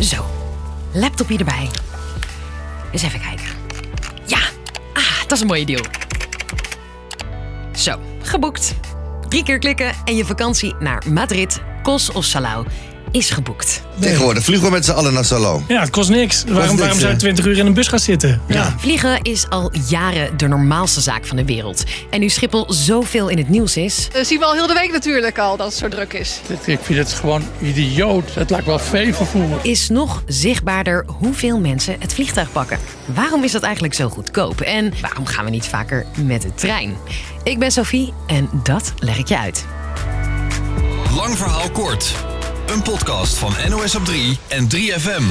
Zo, laptopje erbij. Eens even kijken. Ja, ah, dat is een mooie deal. Zo, geboekt. Drie keer klikken en je vakantie naar Madrid, Kos of Salau is geboekt. Tegenwoordig vliegen we met z'n allen naar Salon. Ja, het kost niks. waarom, niks, waarom zou je hè? 20 uur in een bus gaan zitten? Ja. Vliegen is al jaren de normaalste zaak van de wereld. En nu Schiphol zoveel in het nieuws is, Dat zien we al heel de week natuurlijk al, dat het zo druk is. Ik vind het gewoon idioot. Het lijkt wel veevervoer. is nog zichtbaarder hoeveel mensen het vliegtuig pakken. Waarom is dat eigenlijk zo goedkoop? En waarom gaan we niet vaker met de trein? Ik ben Sophie en dat leg ik je uit. Lang verhaal kort. Een podcast van NOS op 3 en 3FM.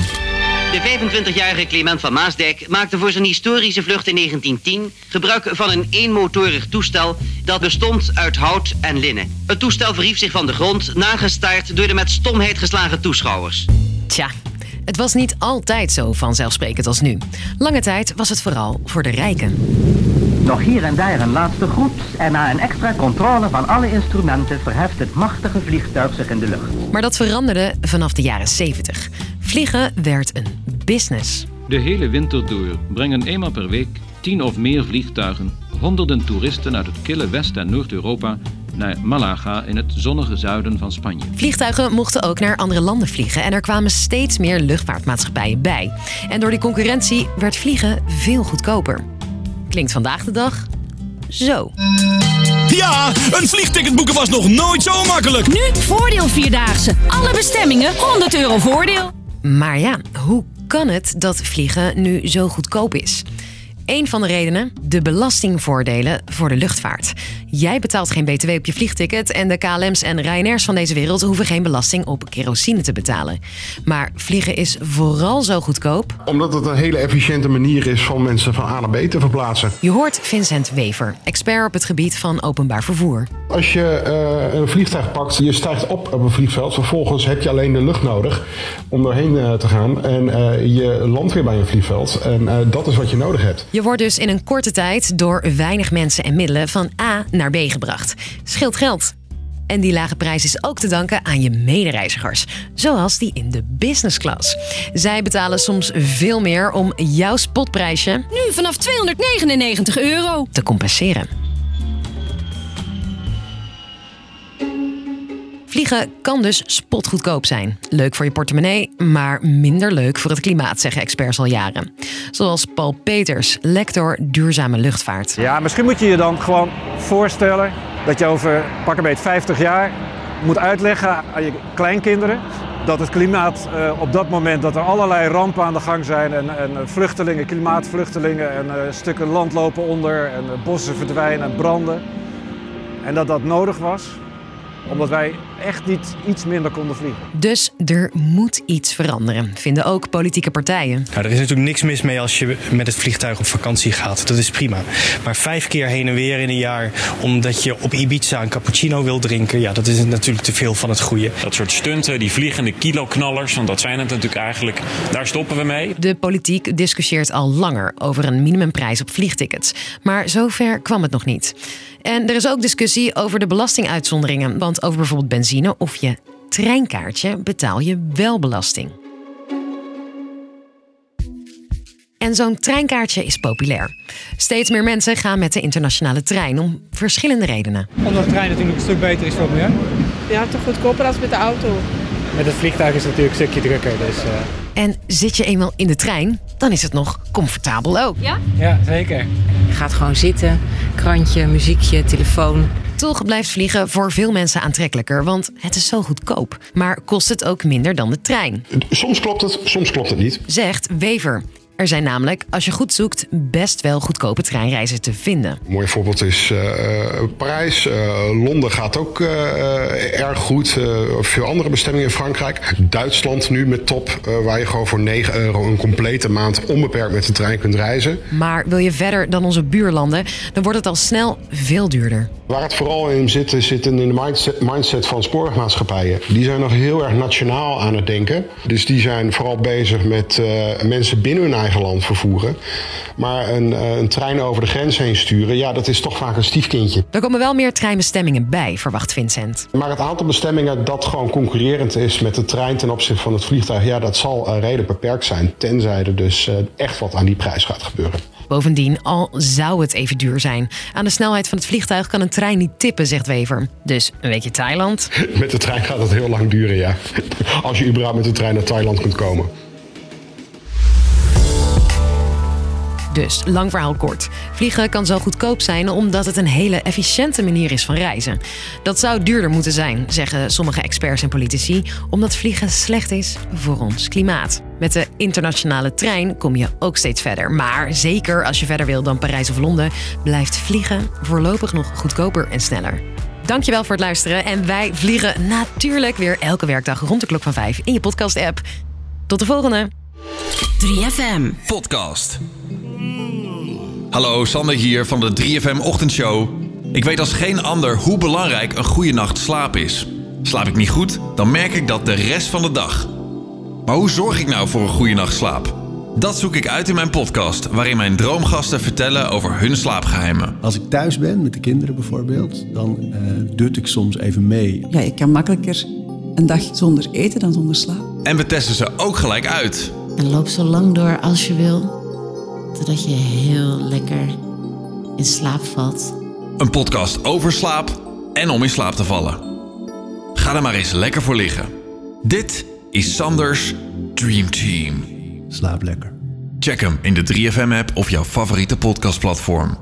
De 25-jarige Clement van Maasdijk maakte voor zijn historische vlucht in 1910 gebruik van een eenmotorig toestel dat bestond uit hout en linnen. Het toestel verhief zich van de grond, nagestaard door de met stomheid geslagen toeschouwers. Tja, het was niet altijd zo vanzelfsprekend als nu. Lange tijd was het vooral voor de rijken. Nog hier en daar een laatste groet en na een extra controle van alle instrumenten verheft het machtige vliegtuig zich in de lucht. Maar dat veranderde vanaf de jaren 70. Vliegen werd een business. De hele winter door brengen eenmaal per week tien of meer vliegtuigen honderden toeristen uit het kille West- en Noord-Europa naar Malaga in het zonnige zuiden van Spanje. Vliegtuigen mochten ook naar andere landen vliegen en er kwamen steeds meer luchtvaartmaatschappijen bij. En door die concurrentie werd vliegen veel goedkoper. Klinkt vandaag de dag zo. Ja, een vliegticket boeken was nog nooit zo makkelijk. Nu voordeel Vierdaagse. Alle bestemmingen 100 euro voordeel. Maar ja, hoe kan het dat vliegen nu zo goedkoop is? Een van de redenen, de belastingvoordelen voor de luchtvaart. Jij betaalt geen btw op je vliegticket en de KLM's en Ryanairs van deze wereld hoeven geen belasting op kerosine te betalen. Maar vliegen is vooral zo goedkoop. Omdat het een hele efficiënte manier is van mensen van A naar B te verplaatsen. Je hoort Vincent Wever, expert op het gebied van openbaar vervoer. Als je eh, een vliegtuig pakt, je stijgt op op een vliegveld. Vervolgens heb je alleen de lucht nodig om doorheen eh, te gaan. En eh, je landt weer bij een vliegveld. En eh, dat is wat je nodig hebt. Je wordt dus in een korte tijd door weinig mensen en middelen van A naar B gebracht. Scheelt geld. En die lage prijs is ook te danken aan je medereizigers, zoals die in de business class. Zij betalen soms veel meer om jouw spotprijsje Nu vanaf 299 euro. te compenseren. Vliegen kan dus spotgoedkoop zijn. Leuk voor je portemonnee, maar minder leuk voor het klimaat, zeggen experts al jaren. Zoals Paul Peters, lector duurzame luchtvaart. Ja, misschien moet je je dan gewoon voorstellen dat je over pak een beetje 50 jaar moet uitleggen aan je kleinkinderen dat het klimaat eh, op dat moment dat er allerlei rampen aan de gang zijn en, en vluchtelingen, klimaatvluchtelingen en eh, stukken land lopen onder en bossen verdwijnen en branden. En dat dat nodig was omdat wij echt niet iets minder konden vliegen. Dus er moet iets veranderen, vinden ook politieke partijen. Nou, er is natuurlijk niks mis mee als je met het vliegtuig op vakantie gaat. Dat is prima. Maar vijf keer heen en weer in een jaar omdat je op Ibiza een cappuccino wil drinken, ja, dat is natuurlijk te veel van het goede. Dat soort stunten, die vliegende kiloknallers, want dat zijn het natuurlijk eigenlijk, daar stoppen we mee. De politiek discussieert al langer over een minimumprijs op vliegtickets. Maar zover kwam het nog niet. En er is ook discussie over de belastinguitzonderingen. Want over bijvoorbeeld benzine of je treinkaartje betaal je wel belasting. En zo'n treinkaartje is populair. Steeds meer mensen gaan met de internationale trein om verschillende redenen. Omdat de trein natuurlijk een stuk beter is voor het milieu. Ja, toch goedkoper als met de auto. Met het vliegtuig is het natuurlijk een stukje drukker. Dus, eh, En zit je eenmaal in de trein, dan is het nog comfortabel ook. Ja? Ja, zeker. Je gaat gewoon zitten, krantje, muziekje, telefoon. Toch blijft vliegen voor veel mensen aantrekkelijker, want het is zo goedkoop. Maar kost het ook minder dan de trein? Soms klopt het, soms klopt het niet. Zegt Wever. Er zijn namelijk, als je goed zoekt, best wel goedkope treinreizen te vinden. Een mooi voorbeeld is eh, Parijs. Eh, Londen gaat ook eh, erg goed. Eh, veel andere bestemmingen in Frankrijk. Duitsland nu met top, eh, waar je gewoon voor 9 euro een complete maand onbeperkt met de trein kunt reizen. Maar wil je verder dan onze buurlanden, dan wordt het al snel veel duurder. Waar het vooral in zit, zit in de mindset, mindset van spoorwegmaatschappijen. Die zijn nog heel erg nationaal aan het denken. Dus die zijn vooral bezig met eh, mensen binnen hun eigen land vervoeren. Maar een, eh, een trein over de grens heen sturen, ja, dat is toch vaak een stiefkindje. Er komen wel meer treinbestemmingen bij, verwacht Vincent. Maar het aantal bestemmingen dat gewoon concurrerend is met de trein ten opzichte van het vliegtuig, ja, dat zal uh, redelijk beperkt zijn. Tenzij er dus uh, echt wat aan die prijs gaat gebeuren. Bovendien, al zou het even duur zijn. Aan de snelheid van het vliegtuig kan een trein niet tippen, zegt Wever. Dus een weekje Thailand. Met de trein gaat het heel lang duren, ja. Als je überhaupt met de trein naar Thailand kunt komen. Dus, lang verhaal kort. Vliegen kan zo goedkoop zijn omdat het een hele efficiënte manier is van reizen. Dat zou duurder moeten zijn, zeggen sommige experts en politici, omdat vliegen slecht is voor ons klimaat. Met de internationale trein kom je ook steeds verder. Maar zeker als je verder wil dan Parijs of Londen, blijft vliegen voorlopig nog goedkoper en sneller. Dankjewel voor het luisteren en wij vliegen natuurlijk weer elke werkdag rond de klok van 5 in je podcast-app. Tot de volgende! 3FM Podcast. Hallo, Sander hier van de 3FM Ochtendshow. Ik weet als geen ander hoe belangrijk een goede nacht slaap is. Slaap ik niet goed, dan merk ik dat de rest van de dag. Maar hoe zorg ik nou voor een goede nacht slaap? Dat zoek ik uit in mijn podcast, waarin mijn droomgasten vertellen over hun slaapgeheimen. Als ik thuis ben, met de kinderen bijvoorbeeld, dan uh, dut ik soms even mee. Ja, ik kan makkelijker een dag zonder eten dan zonder slaap. En we testen ze ook gelijk uit. En loop zo lang door als je wil, totdat je heel lekker in slaap valt. Een podcast over slaap en om in slaap te vallen. Ga er maar eens lekker voor liggen. Dit is Sanders Dream Team. Slaap lekker. Check hem in de 3FM-app of jouw favoriete podcastplatform.